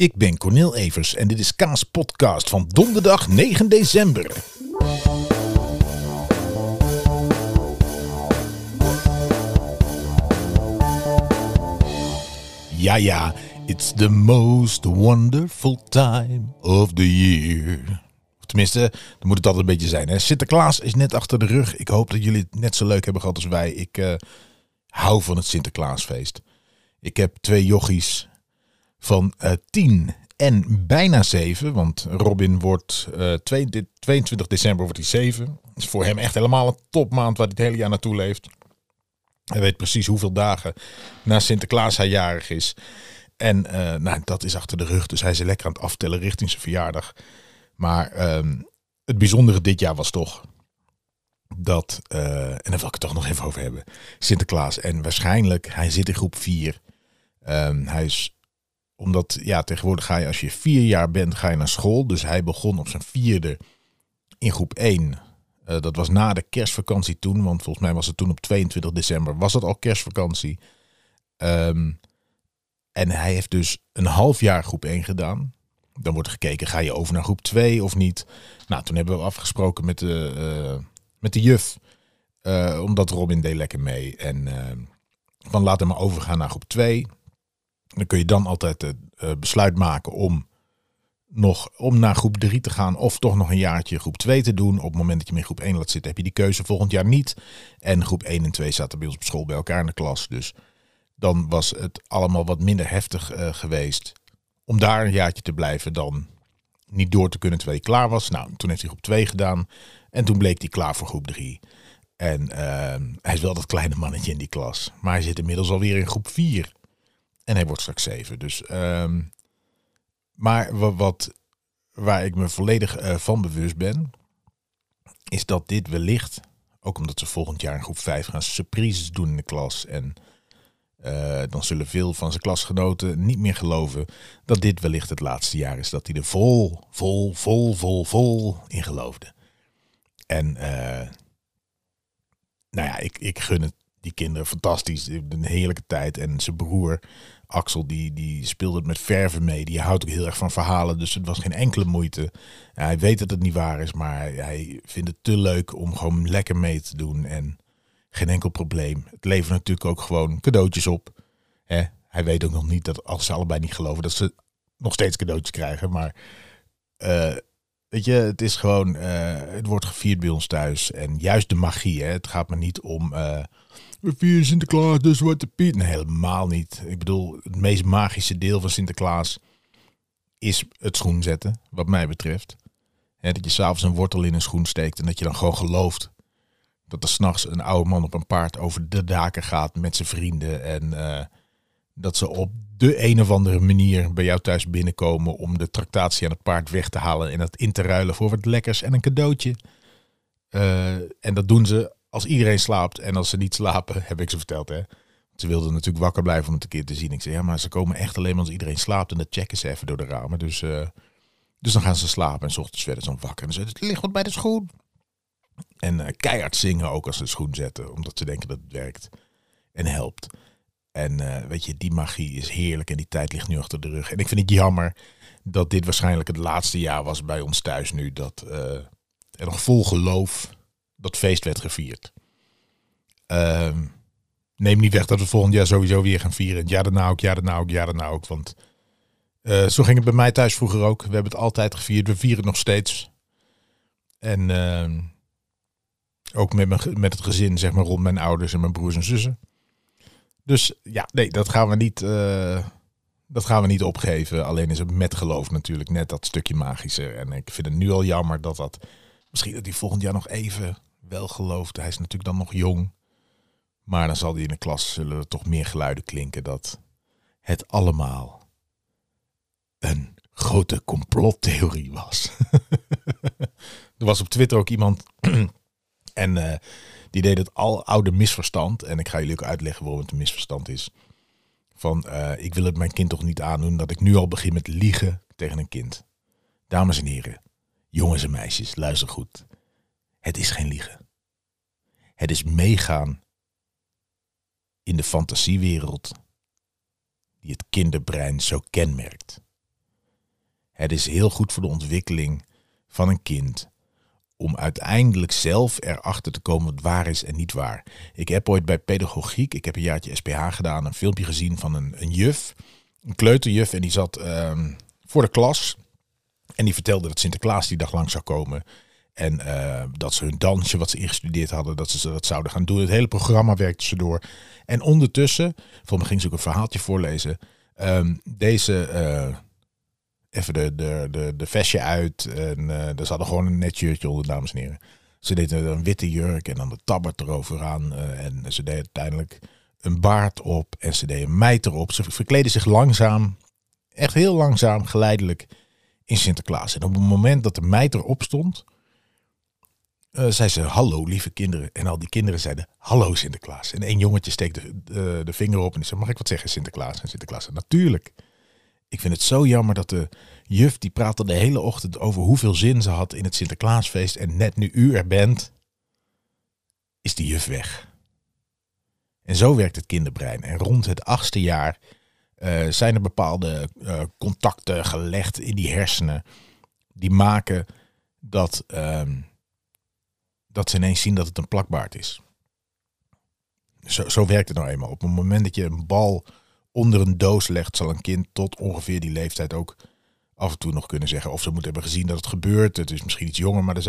Ik ben Cornel Evers en dit is Kaas Podcast van donderdag 9 december. Ja, ja, it's the most wonderful time of the year. Tenminste, dan moet het altijd een beetje zijn. Hè? Sinterklaas is net achter de rug. Ik hoop dat jullie het net zo leuk hebben gehad als wij. Ik uh, hou van het Sinterklaasfeest. Ik heb twee jochies van uh, 10 en bijna 7. Want Robin wordt uh, 22 december wordt hij 7. is voor hem echt helemaal een topmaand waar hij het hele jaar naartoe leeft. Hij weet precies hoeveel dagen na Sinterklaas hij jarig is. En uh, nou, dat is achter de rug. Dus hij is lekker aan het aftellen richting zijn verjaardag. Maar um, het bijzondere dit jaar was toch dat, en daar wil ik het toch nog even over hebben, Sinterklaas. En waarschijnlijk, hij zit in groep 4. Um, hij is, omdat, ja, tegenwoordig ga je, als je vier jaar bent, ga je naar school. Dus hij begon op zijn vierde in groep 1. Uh, dat was na de kerstvakantie toen, want volgens mij was het toen op 22 december, was het al kerstvakantie. Um, en hij heeft dus een half jaar groep 1 gedaan. Dan wordt gekeken, ga je over naar groep 2 of niet? Nou, toen hebben we afgesproken met de, uh, met de juf. Uh, omdat Robin deed lekker mee. En van laat hem maar overgaan naar groep 2. Dan kun je dan altijd het uh, besluit maken om nog om naar groep 3 te gaan. Of toch nog een jaartje groep 2 te doen. Op het moment dat je in groep 1 laat zitten, heb je die keuze volgend jaar niet. En groep 1 en 2 zaten bij ons op school bij elkaar in de klas. Dus dan was het allemaal wat minder heftig uh, geweest om daar een jaartje te blijven dan niet door te kunnen terwijl hij klaar was. Nou, toen heeft hij groep 2 gedaan en toen bleek hij klaar voor groep 3. En uh, hij is wel dat kleine mannetje in die klas, maar hij zit inmiddels alweer in groep 4 en hij wordt straks 7. Dus, uh, maar wat, waar ik me volledig uh, van bewust ben, is dat dit wellicht, ook omdat ze volgend jaar in groep 5 gaan surprises doen in de klas en uh, dan zullen veel van zijn klasgenoten niet meer geloven dat dit wellicht het laatste jaar is dat hij er vol, vol, vol, vol, vol in geloofde. En uh, nou ja, ik, ik gun het die kinderen fantastisch. Een heerlijke tijd. En zijn broer Axel, die, die speelde het met verven mee. Die houdt ook heel erg van verhalen. Dus het was geen enkele moeite. Hij weet dat het niet waar is, maar hij vindt het te leuk om gewoon lekker mee te doen. En geen enkel probleem. Het levert natuurlijk ook gewoon cadeautjes op. Hè? Hij weet ook nog niet dat als ze allebei niet geloven, dat ze nog steeds cadeautjes krijgen. Maar uh, weet je, het is gewoon, uh, het wordt gevierd bij ons thuis. En juist de magie, hè? het gaat me niet om, uh, we vieren Sinterklaas, de Zwarte Piet. Nee, helemaal niet. Ik bedoel, het meest magische deel van Sinterklaas is het schoen zetten, wat mij betreft. Hè, dat je s'avonds een wortel in een schoen steekt en dat je dan gewoon gelooft dat er s'nachts een oude man op een paard over de daken gaat met zijn vrienden. En uh, dat ze op de een of andere manier bij jou thuis binnenkomen om de tractatie aan het paard weg te halen en dat in te ruilen voor wat lekkers en een cadeautje. Uh, en dat doen ze als iedereen slaapt. En als ze niet slapen, heb ik ze verteld hè. Ze wilden natuurlijk wakker blijven om het een keer te zien. Ik zei, ja, maar ze komen echt alleen als iedereen slaapt. En dat checken ze even door de ramen. Dus, uh, dus dan gaan ze slapen en s ochtends werden ze wakker. En ze het ligt wat bij de schoen. En uh, keihard zingen ook als ze de schoen zetten. Omdat ze denken dat het werkt en helpt. En uh, weet je, die magie is heerlijk en die tijd ligt nu achter de rug. En ik vind het jammer dat dit waarschijnlijk het laatste jaar was bij ons thuis nu. Dat er nog vol geloof dat feest werd gevierd. Uh, neem niet weg dat we volgend jaar sowieso weer gaan vieren. Ja, daarna ook, ja, daarna ook, ja, daarna ook. Want uh, zo ging het bij mij thuis vroeger ook. We hebben het altijd gevierd. We vieren het nog steeds. En uh, ook met, mijn, met het gezin, zeg maar, rond mijn ouders en mijn broers en zussen. Dus ja, nee, dat gaan we niet, uh, dat gaan we niet opgeven. Alleen is het met geloof natuurlijk net dat stukje magischer. En ik vind het nu al jammer dat dat... Misschien dat hij volgend jaar nog even wel gelooft. Hij is natuurlijk dan nog jong. Maar dan zal hij in de klas zullen toch meer geluiden klinken dat het allemaal een grote complottheorie was. er was op Twitter ook iemand en uh, die deed het al oude misverstand. En ik ga jullie ook uitleggen waarom het een misverstand is. Van uh, ik wil het mijn kind toch niet aandoen dat ik nu al begin met liegen tegen een kind. Dames en heren, jongens en meisjes, luister goed. Het is geen liegen. Het is meegaan in de fantasiewereld die het kinderbrein zo kenmerkt. Het is heel goed voor de ontwikkeling van een kind om uiteindelijk zelf erachter te komen wat waar is en niet waar. Ik heb ooit bij pedagogiek, ik heb een jaartje SPH gedaan, een filmpje gezien van een, een juf, een kleuterjuf, en die zat ehm, voor de klas. En die vertelde dat Sinterklaas die dag lang zou komen. En eh, dat ze hun dansje, wat ze ingestudeerd hadden, dat ze dat zouden gaan doen. Het hele programma werkte ze door. En ondertussen, voor me ging ze ook een verhaaltje voorlezen. Ehm, deze, uh, even de, de, de, de vestje uit. En uh, zat er gewoon een net shirtje onder, dames en heren. Ze deed een witte jurk en dan de tabbert erover aan. en ze deed uiteindelijk een baard op en ze deed een meid erop. Ze verkleden zich langzaam, echt heel langzaam, geleidelijk in Sinterklaas. En op het moment dat de meid erop stond, uh, zei ze hallo lieve kinderen. En al die kinderen zeiden hallo Sinterklaas. En één jongetje steekt de, de, de, vinger op en zei mag ik wat zeggen Sinterklaas? En Sinterklaas natuurlijk. Ik vind het zo jammer dat de juf die praatte de hele ochtend over hoeveel zin ze had in het Sinterklaasfeest. En net nu u er bent, is die juf weg. En zo werkt het kinderbrein. En rond het achtste jaar uh, zijn er bepaalde uh, contacten gelegd in die hersenen. Die maken dat, uh, dat ze ineens zien dat het een plakbaard is. Zo, zo werkt het nou eenmaal. Op het moment dat je een bal onder een doos legt, zal een kind tot ongeveer die leeftijd ook af en toe nog kunnen zeggen. Of ze moeten hebben gezien dat het gebeurt. Het is misschien iets jonger, maar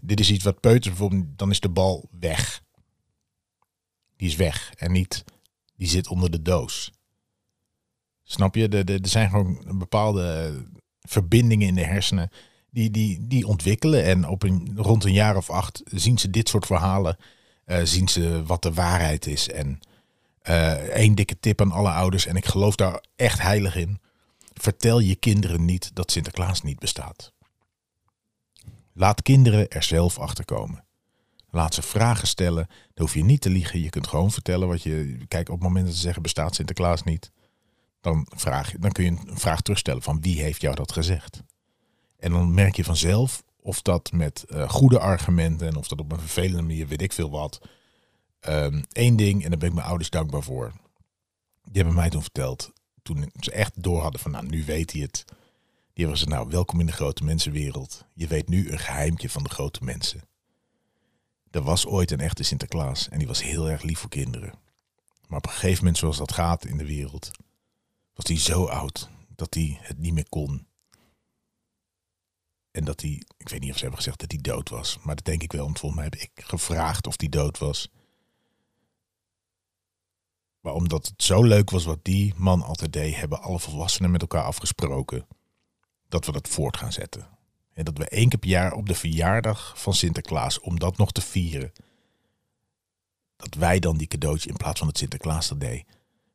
dit is iets wat peuters bijvoorbeeld, dan is de bal weg. Die is weg en niet, die zit onder de doos. Snap je? Er zijn gewoon bepaalde verbindingen in de hersenen die, die, die ontwikkelen. En op een, rond een jaar of acht zien ze dit soort verhalen. Uh, zien ze wat de waarheid is. En uh, één dikke tip aan alle ouders, en ik geloof daar echt heilig in. Vertel je kinderen niet dat Sinterklaas niet bestaat. Laat kinderen er zelf achter komen. Laat ze vragen stellen. Dan hoef je niet te liegen. Je kunt gewoon vertellen wat je. Kijk, op het moment dat ze zeggen bestaat Sinterklaas niet dan, vraag, dan kun je een vraag terugstellen van wie heeft jou dat gezegd? En dan merk je vanzelf of dat met uh, goede argumenten en of dat op een vervelende manier, weet ik veel wat. Eén ehm, ding, en daar ben ik mijn ouders dankbaar voor. Die hebben mij toen verteld, toen ze echt door hadden van, nou, nu weet hij het. Die hebben gezegd, nou, welkom in de grote mensenwereld. Je weet nu een geheimtje van de grote mensen. Er was ooit een echte Sinterklaas en die was heel erg lief voor kinderen. Maar op een gegeven moment, zoals dat gaat in de wereld, was hij zo oud dat hij het niet meer kon. En dat hij, ik weet niet of ze hebben gezegd dat hij dood was, maar dat denk ik wel, want volgens mij heb ik gevraagd of hij dood was. Maar omdat het zo leuk was wat die man altijd deed, hebben alle volwassenen met elkaar afgesproken dat we dat voort gaan zetten. En dat we één keer per jaar op de verjaardag van Sinterklaas, om dat nog te vieren, dat wij dan die cadeautje in plaats van het Sinterklaas dat deed.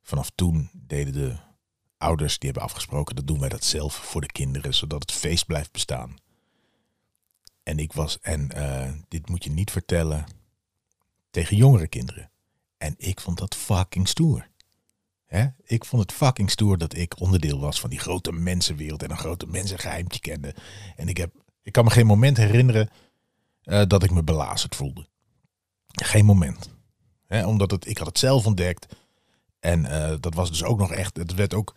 Vanaf toen deden de ouders die hebben afgesproken, dat doen wij dat zelf voor de kinderen, zodat het feest blijft bestaan. En ik was, en uh, dit moet je niet vertellen tegen jongere kinderen. En ik vond dat fucking stoer. Hè? Ik vond het fucking stoer dat ik onderdeel was van die grote mensenwereld en een grote mensengeheimtje kende. En ik, heb, ik kan me geen moment herinneren uh, dat ik me belazerd voelde. Geen moment. Hè? Omdat het, ik had het zelf ontdekt. En uh, dat was dus ook nog echt, het werd ook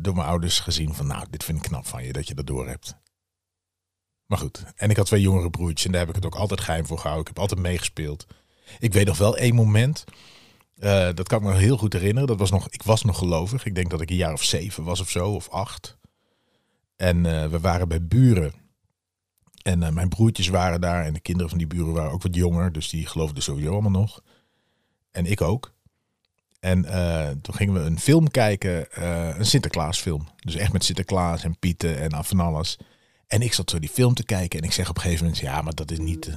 door mijn ouders gezien van nou, dit vind ik knap van je dat je dat door hebt. Maar goed, en ik had twee jongere broertjes en daar heb ik het ook altijd geheim voor gehouden. Ik heb altijd meegespeeld. Ik weet nog wel één moment, uh, dat kan ik me heel goed herinneren. Dat was nog, ik was nog gelovig. Ik denk dat ik een jaar of zeven was of zo, of acht. En uh, we waren bij buren. En mijn broertjes waren daar en de kinderen van die buren waren ook wat jonger. Dus die geloofden sowieso allemaal nog. En ik ook. En toen gingen we een film kijken, een Sinterklaasfilm. Dus echt met Sinterklaas en Pieten en van alles. En ik zat zo die film te kijken en ik zeg op een gegeven moment, ja, maar dat is niet de,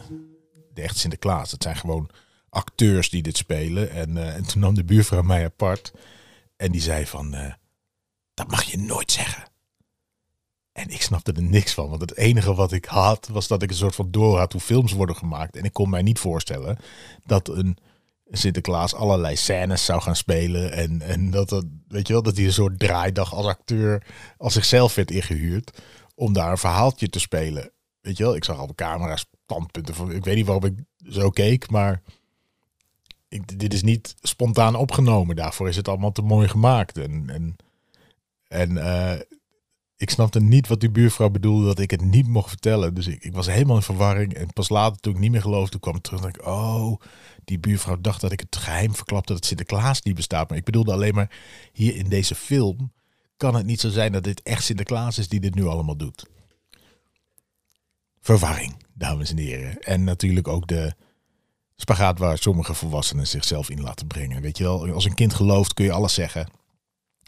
de echte Sinterklaas. Dat zijn gewoon acteurs die dit spelen. En, uh, en toen nam de buurvrouw mij apart en die zei van, dat mag je nooit zeggen. En ik snapte er niks van, want het enige wat ik had, was dat ik een soort van door had hoe films worden gemaakt. En ik kon mij niet voorstellen dat een Sinterklaas allerlei scènes zou gaan spelen. En, en dat, dat, weet je wel, dat hij een soort draaidag als acteur als zichzelf werd ingehuurd. Om daar een verhaaltje te spelen. Weet je wel, ik zag al camera's, standpunten. Ik weet niet waarom ik zo keek, maar ik, dit is niet spontaan opgenomen. Daarvoor is het allemaal te mooi gemaakt. En, en, en uh, ik snapte niet wat die buurvrouw bedoelde dat ik het niet mocht vertellen. Dus ik, ik was helemaal in verwarring. En pas later, toen ik niet meer geloofde, kwam ik terug. En ik, oh, die buurvrouw dacht dat ik het geheim verklapte dat Sinterklaas niet bestaat. Maar ik bedoelde alleen maar, hier in deze film kan het niet zo zijn dat dit echt Sinterklaas is die dit nu allemaal doet. Verwarring, dames en heren. En natuurlijk ook de spagaat waar sommige volwassenen zichzelf in laten brengen. Weet je wel, als een kind gelooft kun je alles zeggen.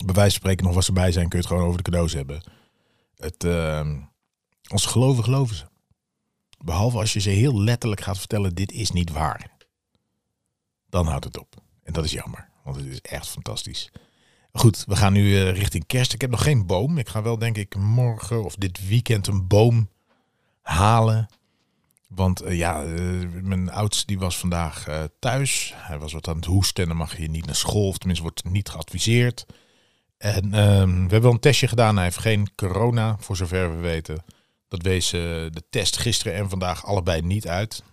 Bij wijze van spreken nog wat ze bij zijn, kun je het gewoon over de cadeaus hebben. Het, uh, geloven, geloven ze. Behalve als je ze heel letterlijk gaat vertellen, dit is niet waar. Dan houdt het op. En dat is jammer, want het is echt fantastisch. Goed, we gaan nu uh, richting kerst. Ik heb nog geen boom. Ik ga wel denk ik morgen of dit weekend een boom halen. Want uh, ja, uh, mijn oudste die was vandaag thuis. Hij was wat aan het hoesten en dan mag je niet naar school. Of tenminste wordt niet geadviseerd. En ehm, we hebben wel een testje gedaan. Hij heeft geen corona, voor zover we weten. Dat wees de test gisteren en vandaag allebei niet uit.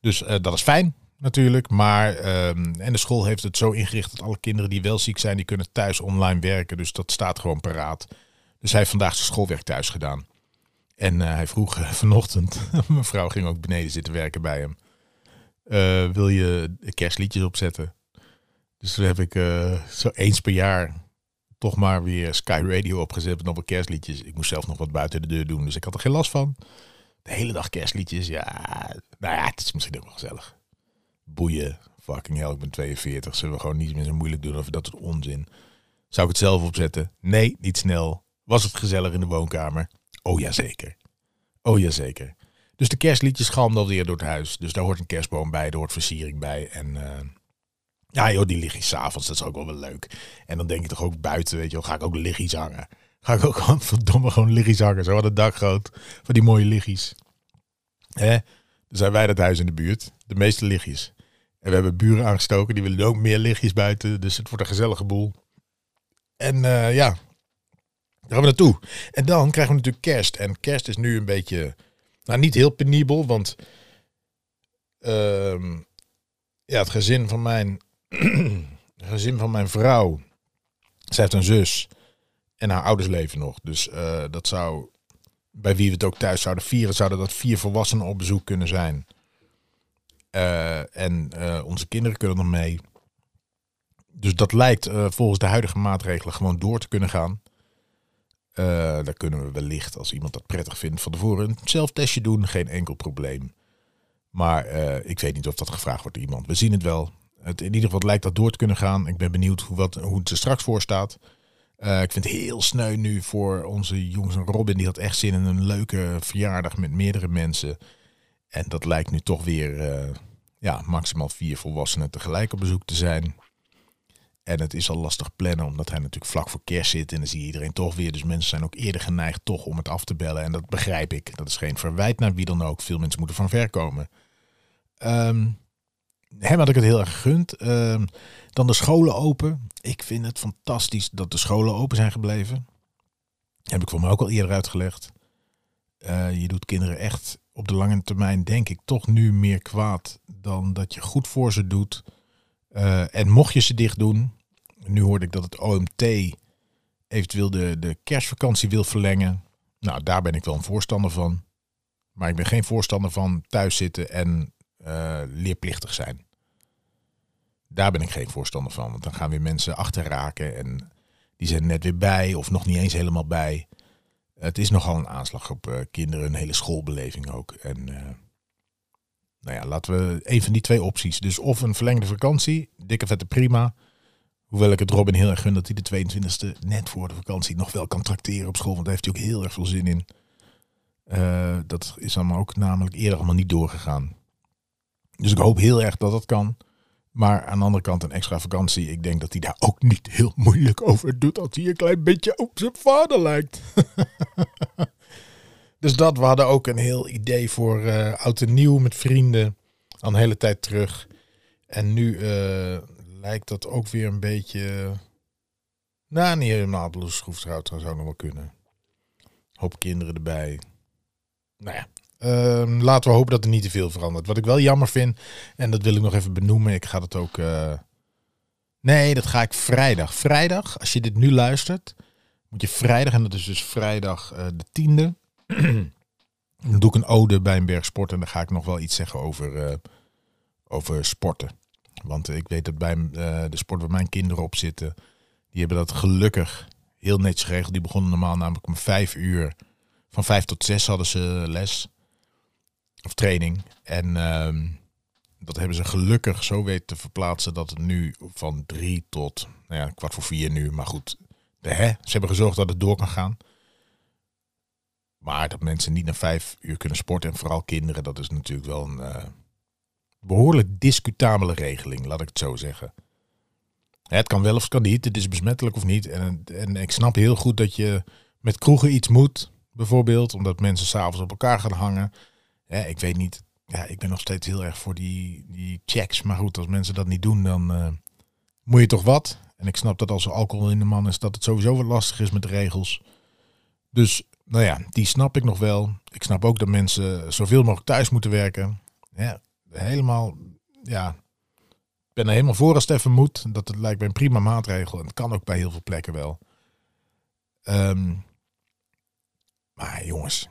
Dus dat is fijn natuurlijk. Maar, ehm, en de school heeft het zo ingericht dat alle kinderen die wel ziek zijn, die kunnen thuis online werken. Dus dat staat gewoon paraat. Dus hij heeft vandaag zijn schoolwerk thuis gedaan. En uh, hij vroeg uh, vanochtend, mijn vrouw ging ook beneden zitten werken bij hem. Uh, wil je kerstliedjes opzetten? Dus toen heb ik zo eens per jaar toch maar weer Sky Radio opgezet met wat kerstliedjes. Ik moest zelf nog wat buiten de deur doen, dus ik had er geen last van. De hele dag kerstliedjes, ja, nou ja, het is misschien ook wel gezellig boeien. Fucking hell, ik ben 42. Zullen we gewoon niet meer zo moeilijk doen of dat is onzin. Zou ik het zelf opzetten? Nee, niet snel. Was het gezellig in de woonkamer? Oh ja, zeker. Oh ja, zeker. Dus de kerstliedjes galmden alweer door het huis. Dus daar hoort een kerstboom bij, daar hoort versiering bij. En uh, ja joh, die liggies s'avonds, dat is ook wel wel leuk. En dan denk ik toch ook buiten, weet je wel, ga ik ook liggies hangen. Ga ik ook gewoon verdomme gewoon liggies hangen. Zo wat een dak groot van die mooie liggies. Hè? Dan zijn wij dat huis in de buurt. De meeste lichtjes. We hebben buren aangestoken, die willen ook meer lichtjes buiten. Dus het wordt een gezellige boel. En uh, ja, daar gaan we naartoe. En dan krijgen we natuurlijk kerst. En kerst is nu een beetje, nou niet heel penibel, want uh, ja, het gezin van mijn, gezin van mijn vrouw, zij heeft een zus en haar ouders leven nog. Dus uh, dat zou, bij wie we het ook thuis zouden vieren, zouden dat vier volwassenen op bezoek kunnen zijn. Uh, en uh, onze kinderen kunnen er mee. Dus dat lijkt uh, volgens de huidige maatregelen gewoon door te kunnen gaan. daar kunnen we wellicht, als iemand dat prettig vindt, van tevoren een zelftestje doen. Geen enkel probleem. Maar ik weet niet of dat gevraagd wordt door iemand. We zien het wel. Het, in ieder geval lijkt dat door te kunnen gaan. Ik ben benieuwd hoe, wat, hoe het er straks voor staat. ik vind het heel sneu nu voor onze jongens en Robin. Die had echt zin in een leuke verjaardag met meerdere mensen. En dat lijkt nu toch weer uh, ja, maximaal vier volwassenen tegelijk op bezoek te zijn. En het is al lastig plannen, omdat hij natuurlijk vlak voor kerst zit. En dan zie je iedereen toch weer. Dus mensen zijn ook eerder geneigd toch om het af te bellen. En dat begrijp ik. Dat is geen verwijt naar wie dan ook. Veel mensen moeten van ver komen. Um, hem had ik het heel erg gegund. Um, dan de scholen open. Ik vind het fantastisch dat de scholen open zijn gebleven. Heb ik voor mij ook al eerder uitgelegd. Uh, je doet kinderen echt op de lange termijn denk ik toch nu meer kwaad dan dat je goed voor ze doet. Uh, en mocht je ze dicht doen, nu hoorde ik dat het OMT eventueel de, de kerstvakantie wil verlengen. Nou, daar ben ik wel een voorstander van. Maar ik ben geen voorstander van thuis zitten en uh, leerplichtig zijn. Daar ben ik geen voorstander van, want dan gaan weer mensen achterraken en die zijn net weer bij of nog niet eens helemaal bij. Het is nogal een aanslag op uh, kinderen, een hele schoolbeleving ook. En uh, nou ja, laten we een van die twee opties. Dus of een verlengde vakantie, dikke vette prima. Hoewel ik het Robin heel erg gun dat hij de 22e net voor de vakantie nog wel kan tracteren op school. Want daar heeft hij ook heel erg veel zin in. Uh, dat is allemaal ook namelijk eerder allemaal niet doorgegaan. Dus ik hoop heel erg dat dat kan. Maar aan de andere kant een extra vakantie. Ik denk dat hij daar ook niet heel moeilijk over doet. Als hij een klein beetje op zijn vader lijkt. dus dat, we hadden ook een heel idee voor uh, oud en nieuw met vrienden. Al een hele tijd terug. En nu uh, lijkt dat ook weer een beetje... Nou, niet helemaal op de schroef zou nog wel kunnen. Hoop kinderen erbij. Nou ja, Uh, laten we hopen dat er niet te veel verandert. Wat ik wel jammer vind, en dat wil ik nog even benoemen. Ik ga het ook. Uh... Nee, dat ga ik vrijdag. Vrijdag, als je dit nu luistert, moet je vrijdag, en dat is dus vrijdag uh, de tiende. dan doe ik een ode bij een berg sport en dan ga ik nog wel iets zeggen over, uh, over sporten. Want ik weet dat bij de sport waar mijn kinderen op zitten, die hebben dat gelukkig heel netjes geregeld. Die begonnen normaal namelijk om vijf uur. Van vijf tot zes hadden ze les. Training. En uh, dat hebben ze gelukkig zo weten te verplaatsen dat het nu van drie tot nou ja, kwart voor vier nu. Maar goed, de, hè, ze hebben gezorgd dat het door kan gaan. Maar dat mensen niet naar vijf uur kunnen sporten en vooral kinderen, dat is natuurlijk wel een uh, behoorlijk discutabele regeling, laat ik het zo zeggen. Het kan wel of het kan niet, het is besmettelijk of niet. En, en ik snap heel goed dat je met kroegen iets moet, bijvoorbeeld, omdat mensen s'avonds op elkaar gaan hangen. Ja, ik weet niet, ja, ik ben nog steeds heel erg voor die, die checks. Maar goed, als mensen dat niet doen, dan uh, moet je toch wat. En ik snap dat als er alcohol in de man is, dat het sowieso wat lastig is met de regels. Dus, nou ja, die snap ik nog wel. Ik snap ook dat mensen zoveel mogelijk thuis moeten werken. Ja, helemaal, ja, ik ben er helemaal voor als het even moet. Dat het lijkt mij een prima maatregel. En het kan ook bij heel veel plekken wel. Um, maar jongens,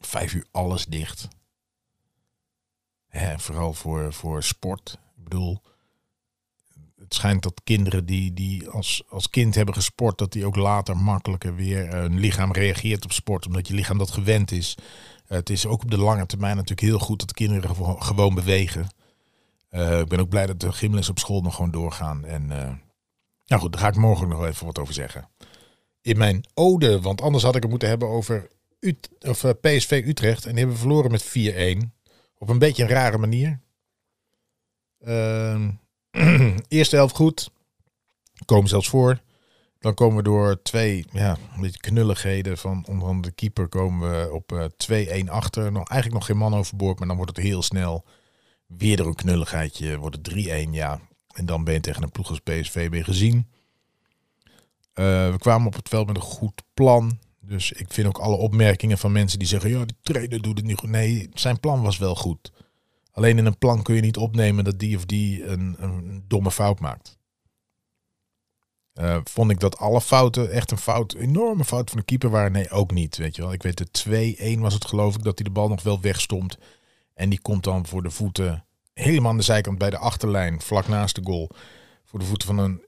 vijf uur alles dicht. Hè, vooral voor, voor sport. Ik bedoel, het schijnt dat kinderen die, die als, als kind hebben gesport, dat die ook later makkelijker weer hun lichaam reageert op sport, omdat je lichaam dat gewend is. het is ook op de lange termijn natuurlijk heel goed dat kinderen gewoon bewegen. Uh, ik ben ook blij dat de gymles op school nog gewoon doorgaan. En uh, nou goed, daar ga ik morgen nog even wat over zeggen. In mijn ode, want anders had ik het moeten hebben over Ut of, uh, PSV Utrecht. En die hebben verloren met 4-1. Op een beetje een rare manier. Uh, eerste helft goed. Komen zelfs voor. Dan komen we door twee ja, een beetje knulligheden van onder de keeper komen we op 2-1 achter. Nog, eigenlijk nog geen man overboord, maar dan wordt het heel snel weer door een knulligheidje. Wordt het 3-1, ja. En dan ben je tegen een ploeg als PSV weer gezien. Uh, we kwamen op het veld met een goed plan. Dus ik vind ook alle opmerkingen van mensen die zeggen: ja, de trainer doet het niet goed. Nee, zijn plan was wel goed. Alleen in een plan kun je niet opnemen dat die of die een, een domme fout maakt. Uh, vond ik dat alle fouten echt een fout, enorme fout van de keeper waren? Nee, ook niet. Weet je wel. Ik weet de 2-1 was het geloof ik dat hij de bal nog wel wegstond. En die komt dan voor de voeten helemaal aan de zijkant bij de achterlijn, vlak naast de goal. Voor de voeten van een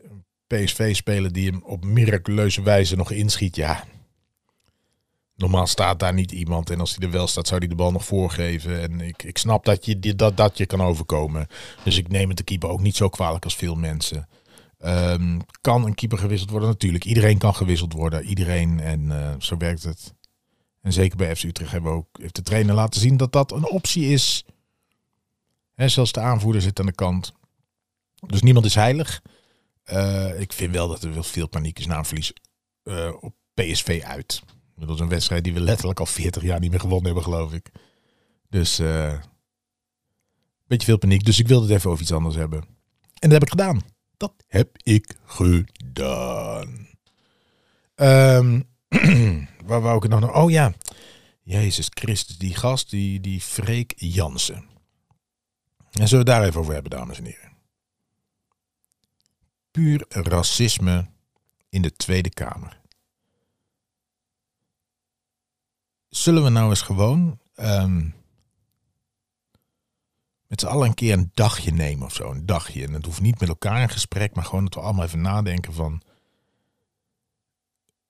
PSV-speler die hem op miraculeuze wijze nog inschiet. Ja, normaal staat daar niet iemand. En als hij er wel staat, zou hij de bal nog voorgeven. En ik, ik snap dat je, dat, dat je kan overkomen. Dus ik neem het de keeper ook niet zo kwalijk als veel mensen. Um, kan een keeper gewisseld worden? Natuurlijk. Iedereen kan gewisseld worden. Iedereen. En uh, zo werkt het. En zeker bij FC Utrecht hebben we ook, heeft de trainer laten zien dat dat een optie is. He, zelfs de aanvoerder zit aan de kant. Dus niemand is heilig. Uh, ik vind wel dat er veel paniek is na een verlies uh, op PSV uit. Is een wedstrijd die we letterlijk al 40 jaar niet meer gewonnen hebben, geloof ik. Dus een uh, beetje veel paniek. Dus ik wilde het even over iets anders hebben. En dat heb ik gedaan. Dat heb ik gedaan. Um, waar wou ik het nog naar? Oh ja. Jezus Christus, die gast, die, die Freek Jansen. En zullen we daar even over hebben, dames en heren. Puur racisme in de Tweede Kamer. Zullen we nou eens gewoon um, met z'n allen een keer een dagje nemen of zo? Een dagje. En het hoeft niet met elkaar in gesprek, maar gewoon dat we allemaal even nadenken van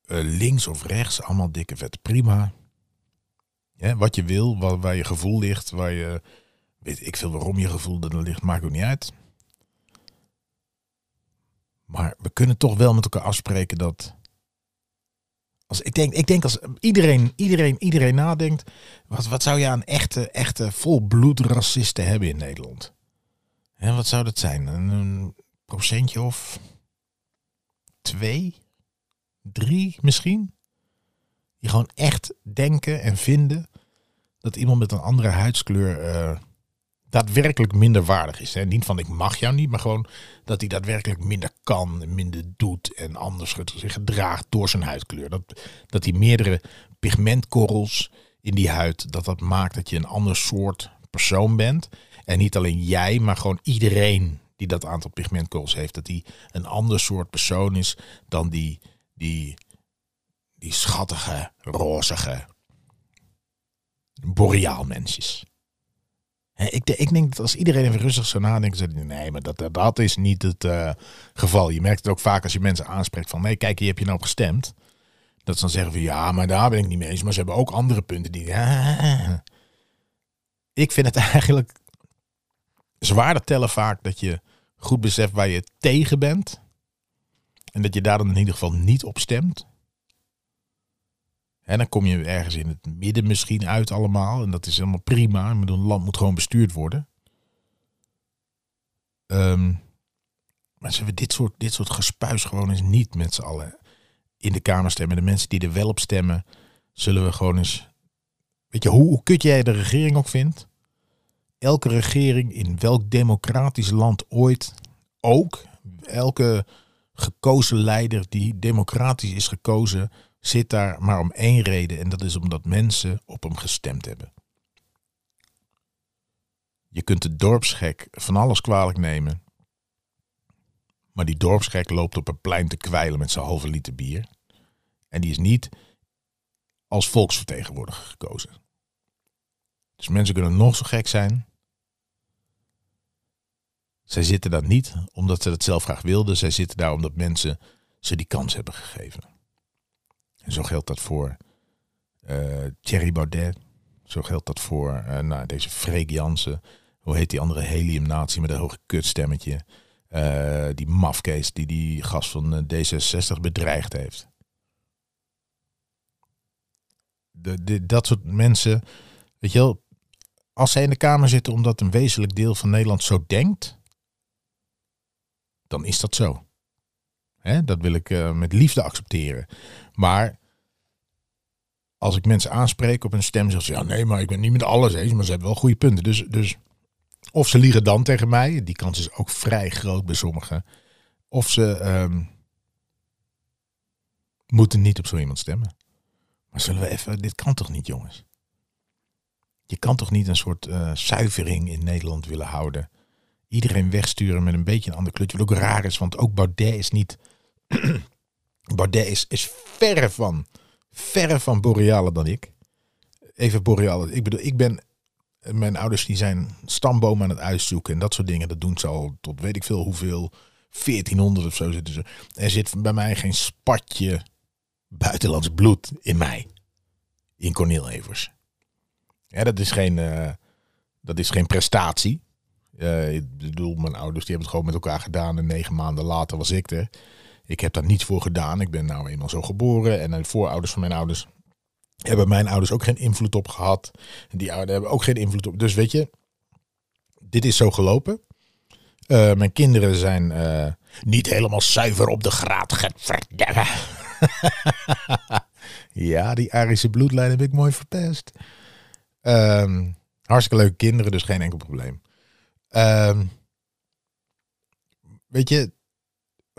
uh, links of rechts, allemaal dikke vet, prima. Wat je wil, waar, waar, je gevoel ligt, waar je, weet ik veel waarom je gevoel er ligt, maakt ook niet uit. Maar we kunnen toch wel met elkaar afspreken dat als, ik, denk, ik denk als iedereen, iedereen, iedereen nadenkt, wat, wat zou je aan echte, echte volbloed racisten hebben in Nederland? En wat zou dat zijn? Een, procentje of twee, drie misschien? Die gewoon echt denken en vinden dat iemand met een andere huidskleur uh, daadwerkelijk minder waardig is. Hè? Niet van ik mag jou niet, maar gewoon dat hij daadwerkelijk minder kan, minder doet en anders zich gedraagt door zijn huidkleur. Dat, dat hij meerdere pigmentkorrels in die huid, dat dat maakt dat je een ander soort persoon bent. En niet alleen jij, maar gewoon iedereen die dat aantal pigmentkorrels heeft, dat hij een ander soort persoon is dan die, die die schattige, rozige, boreaal mensjes. Ik, ik denk dat als iedereen even rustig zou nadenken, zou nee, maar dat, dat is niet het uh, geval. Je merkt het ook vaak als je mensen aanspreekt van, nee, kijk, hier heb je nou gestemd. Dat ze dan zeggen van, ja, maar daar ben ik niet mee eens. Maar ze hebben ook andere punten die... Ik vind het eigenlijk zwaarder tellen vaak dat je goed beseft waar je tegen bent. En dat je daar dan in ieder geval niet op stemt. En dan kom je ergens in het midden misschien uit allemaal. En dat is helemaal prima. Een land moet gewoon bestuurd worden. Um, maar zullen dit soort, dit soort gespuis gewoon eens niet met z'n allen in de Kamer stemmen? De mensen die er wel op stemmen, zullen we gewoon eens... Weet je, hoe, hoe kut jij de regering ook vindt? Elke regering in welk democratisch land ooit ook, elke gekozen leider die democratisch is gekozen, zit daar maar om één reden en dat is omdat mensen op hem gestemd hebben. Je kunt de dorpsgek van alles kwalijk nemen, maar die dorpsgek loopt op een plein te kwijlen met zijn halve liter bier en die is niet als volksvertegenwoordiger gekozen. Dus mensen kunnen nog zo gek zijn. Zij zitten daar niet omdat ze het zelf graag wilden. Zij zitten daar omdat mensen ze die kans hebben gegeven. En zo geldt dat voor uh, Thierry Baudet. Zo geldt dat voor uh, nou, deze Freek Jansen. Hoe heet die andere heliumnatie met een hoge kutstemmetje. Uh, die mafkees die die gast van D66 bedreigd heeft. De, dat soort mensen, weet je wel, als zij in de Kamer zitten omdat een wezenlijk deel van Nederland zo denkt, dan is dat zo. Hè, dat wil ik uh, met liefde accepteren. Maar als ik mensen aanspreek op een stem, zeggen ze ja, nee, maar ik ben niet met alles eens, maar ze hebben wel goede punten. Dus, dus of ze liegen dan tegen mij, die kans is ook vrij groot bij sommigen. Of ze um, moeten niet op zo iemand stemmen. Maar zullen we even, dit kan toch niet, jongens? Je kan toch niet een soort uh, zuivering in Nederland willen houden? Iedereen wegsturen met een beetje een ander kleurtje. Wat ook raar is, want ook Baudet is niet Baudet is, is verre van, verre van borealer dan ik. Even borealer. Ik bedoel, ik ben, mijn ouders die zijn stamboom aan het uitzoeken en dat soort dingen. Dat doen ze al tot weet ik veel hoeveel, 1400 of zo zitten ze. Er zit bij mij geen spatje buitenlands bloed in mij. In Cornel Evers. Dat is geen, uh, dat is geen prestatie. Uh, ik bedoel, mijn ouders die hebben het gewoon met elkaar gedaan en negen maanden later was ik er. Ik heb daar niets voor gedaan. Ik ben nou eenmaal zo geboren. En de voorouders van mijn ouders hebben mijn ouders ook geen invloed op gehad. En die ouders hebben ook geen invloed op. Dus weet je, dit is zo gelopen. Uh, mijn kinderen zijn uh, niet helemaal zuiver op de graad. ja, die Arische bloedlijn heb ik mooi verpest. Um, hartstikke leuke kinderen, dus geen enkel probleem. Um, weet je,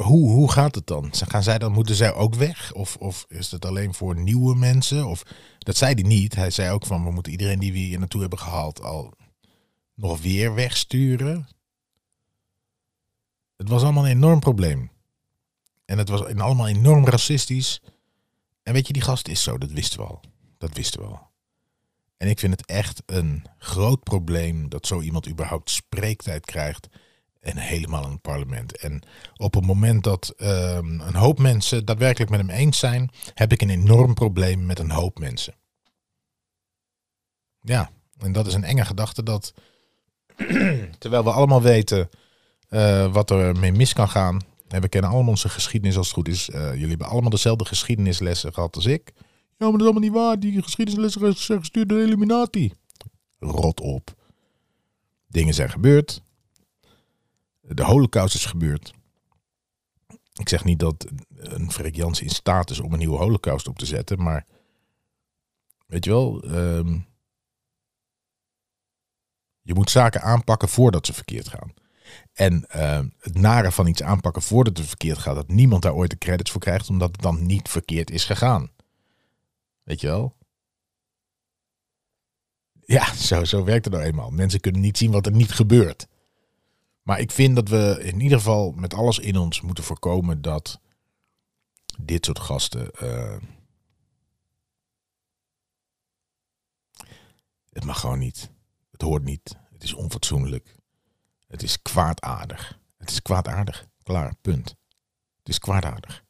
hoe, hoe gaat het dan? Gaan zij dan, moeten zij ook weg? Of, of is het alleen voor nieuwe mensen? Of, dat zei hij niet. Hij zei ook van, we moeten iedereen die we hier naartoe hebben gehaald al nog weer wegsturen. Het was allemaal een enorm probleem. En het was allemaal enorm racistisch. En weet je, die gast is zo, dat wisten we al. Dat wisten we al. En ik vind het echt een groot probleem dat zo iemand überhaupt spreektijd krijgt en helemaal in het parlement. En op het moment dat um, een hoop mensen daadwerkelijk met hem eens zijn, heb ik een enorm probleem met een hoop mensen. Ja, en dat is een enge gedachte dat, terwijl we allemaal weten uh, wat er mee mis kan gaan. En we kennen allemaal onze geschiedenis als het goed is. Uh, jullie hebben allemaal dezelfde geschiedenislessen gehad als ik. Ja, maar dat is allemaal niet waar. Die geschiedenislessen zijn gestuurd door de Illuminati. Rot op. Dingen zijn gebeurd de holocaust is gebeurd. Ik zeg niet dat een Freek Jansen in staat is om een nieuwe holocaust op te zetten, maar weet je wel, ehm, je moet zaken aanpakken voordat ze verkeerd gaan. En ehm, het nare van iets aanpakken voordat het verkeerd gaat, dat niemand daar ooit de credits voor krijgt, omdat het dan niet verkeerd is gegaan. Weet je wel? Ja, zo, zo werkt het nou eenmaal. Mensen kunnen niet zien wat er niet gebeurt. Maar ik vind dat we in ieder geval met alles in ons moeten voorkomen dat dit soort gasten. Eh, het mag gewoon niet. Het hoort niet. Het is onfatsoenlijk. Het is kwaadaardig. Het is kwaadaardig. Klaar, punt. Het is kwaadaardig.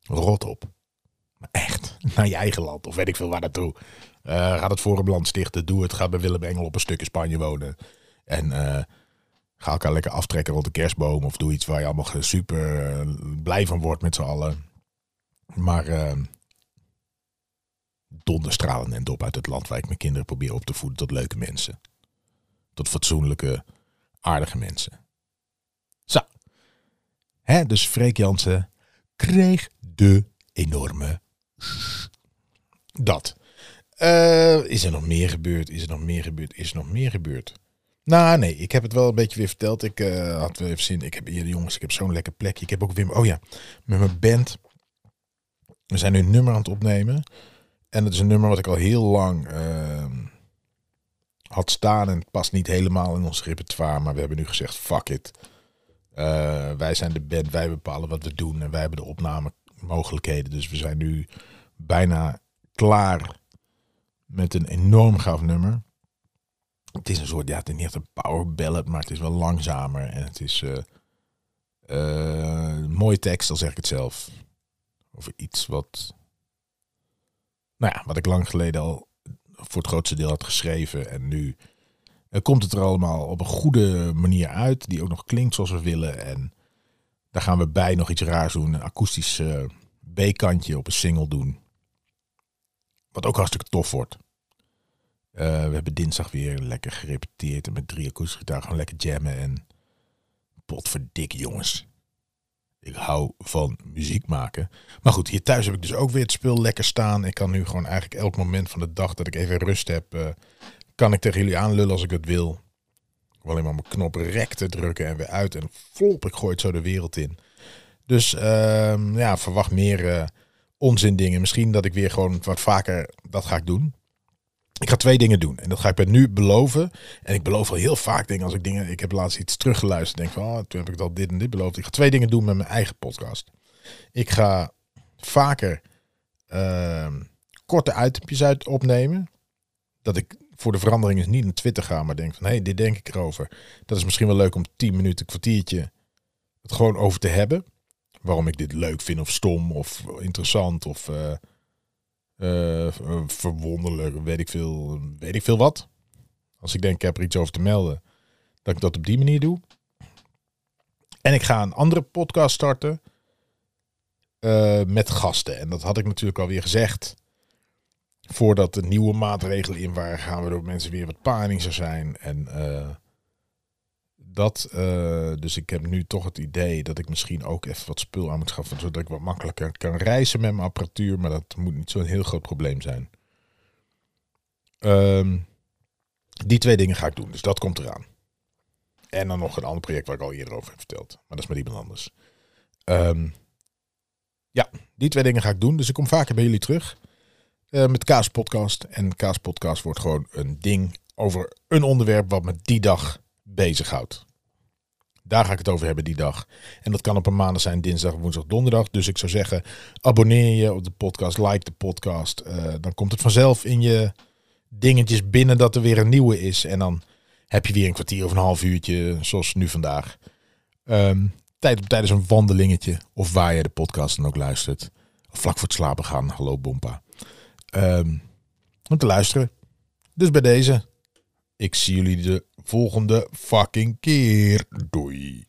Rot op. Maar echt, naar je eigen land of weet ik veel waar naartoe. Uh, ga het Forumland stichten, doe het. Ga bij Willem Engel op een stuk Spanje wonen. En uh, ga elkaar lekker aftrekken rond de kerstboom. Of doe iets waar je allemaal super uh, blij van wordt met z'n allen. Maar donderstralen en dop uit het land waar ik mijn kinderen probeer op te voeden tot leuke mensen. Tot fatsoenlijke, aardige mensen. Zo. Hè, dus Freek Jansen kreeg de enorme dat. Uh, is er nog meer gebeurd? Is er nog meer gebeurd? Is er nog meer gebeurd? Nou, nee, ik heb het wel een beetje weer verteld. Ik uh, had wel even zin. Ik heb hier, jongens, ik heb zo'n lekker plekje. Ik heb ook weer, oh ja, met mijn band. We zijn nu een nummer aan het opnemen. En het is een nummer wat ik al heel lang uh, had staan. En het past niet helemaal in ons repertoire. Maar we hebben nu gezegd, fuck it. Uh, wij zijn de band, wij bepalen wat we doen. En wij hebben de opnamemogelijkheden. Dus we zijn nu bijna klaar met een enorm gaaf nummer. Het is een soort, ja, het is niet echt een power ballad, maar het is wel langzamer. En het is uh, uh, mooie tekst, al zeg ik het zelf. Over iets wat, nou ja, wat ik lang geleden al voor het grootste deel had geschreven. En nu uh, komt het er allemaal op een goede manier uit, die ook nog klinkt zoals we willen. En daar gaan we bij nog iets raars doen, een akoestisch B-kantje op een single doen. Wat ook hartstikke tof wordt. Uh, we hebben dinsdag weer lekker gerepeteerd. En met drie akoestische gitaar gewoon lekker jammen. En potverdikke jongens. Ik hou van muziek maken. Maar goed, hier thuis heb ik dus ook weer het spul lekker staan. Ik kan nu gewoon eigenlijk elk moment van de dag dat ik even rust heb... Uh, kan ik tegen jullie aanlullen als ik het wil. Ik alleen maar mijn knop rek te drukken en weer uit. En flop, ik gooi het zo de wereld in. Dus uh, ja, verwacht meer... Uh, onzin dingen. Misschien dat ik weer gewoon wat vaker dat ga ik doen. Ik ga twee dingen doen. En dat ga ik bij nu beloven. En ik beloof al heel vaak dingen als ik dingen. Ik heb laatst iets teruggeluisterd. Denk van, oh, toen heb ik al dit en dit beloofd. Ik ga twee dingen doen met mijn eigen podcast. Ik ga vaker uh, korte itempjes uit opnemen. Dat ik voor de verandering is niet naar Twitter ga, maar denk van hé, hey, dit denk ik erover. Dat is misschien wel leuk om 10 minuten, kwartiertje het gewoon over te hebben waarom ik dit leuk vind of stom of interessant of uh, verwonderlijk, weet ik, veel, weet ik veel wat. Als ik denk ik heb er iets over te melden, dat ik dat op die manier doe. En ik ga een andere podcast starten uh, met gasten. En dat had ik natuurlijk alweer gezegd. Voordat de nieuwe maatregelen in waren, gaan we door mensen weer wat paniger zijn. En dat, uh, dus ik heb nu toch het idee dat ik misschien ook even wat spul aan moet schaffen, zodat ik wat makkelijker kan reizen met mijn apparatuur, maar dat moet niet zo'n heel groot probleem zijn. Um, die twee dingen ga ik doen, dus dat komt eraan. En dan nog een ander project waar ik al eerder over heb verteld, maar dat is met iemand anders. Um, ja, die twee dingen ga ik doen, dus ik kom vaker bij jullie terug uh, met Kaas Podcast. En Kaas Podcast wordt gewoon een ding over een onderwerp wat me die dag bezighoudt. Daar ga ik het over hebben die dag. En dat kan op een maandag zijn, dinsdag, woensdag, donderdag. Dus ik zou zeggen, abonneer je op de podcast, like de podcast. Uh, dan komt het vanzelf in je dingetjes binnen dat er weer een nieuwe is. En dan heb je weer een kwartier of een half uurtje, zoals nu vandaag. Um, tijd op tijdens een wandelingetje. Of waar je de podcast dan ook luistert. Vlak voor het slapen gaan. Hallo Bompa. Um, om te luisteren. Dus bij deze. Ik zie jullie de volgende fucking keer. Doei.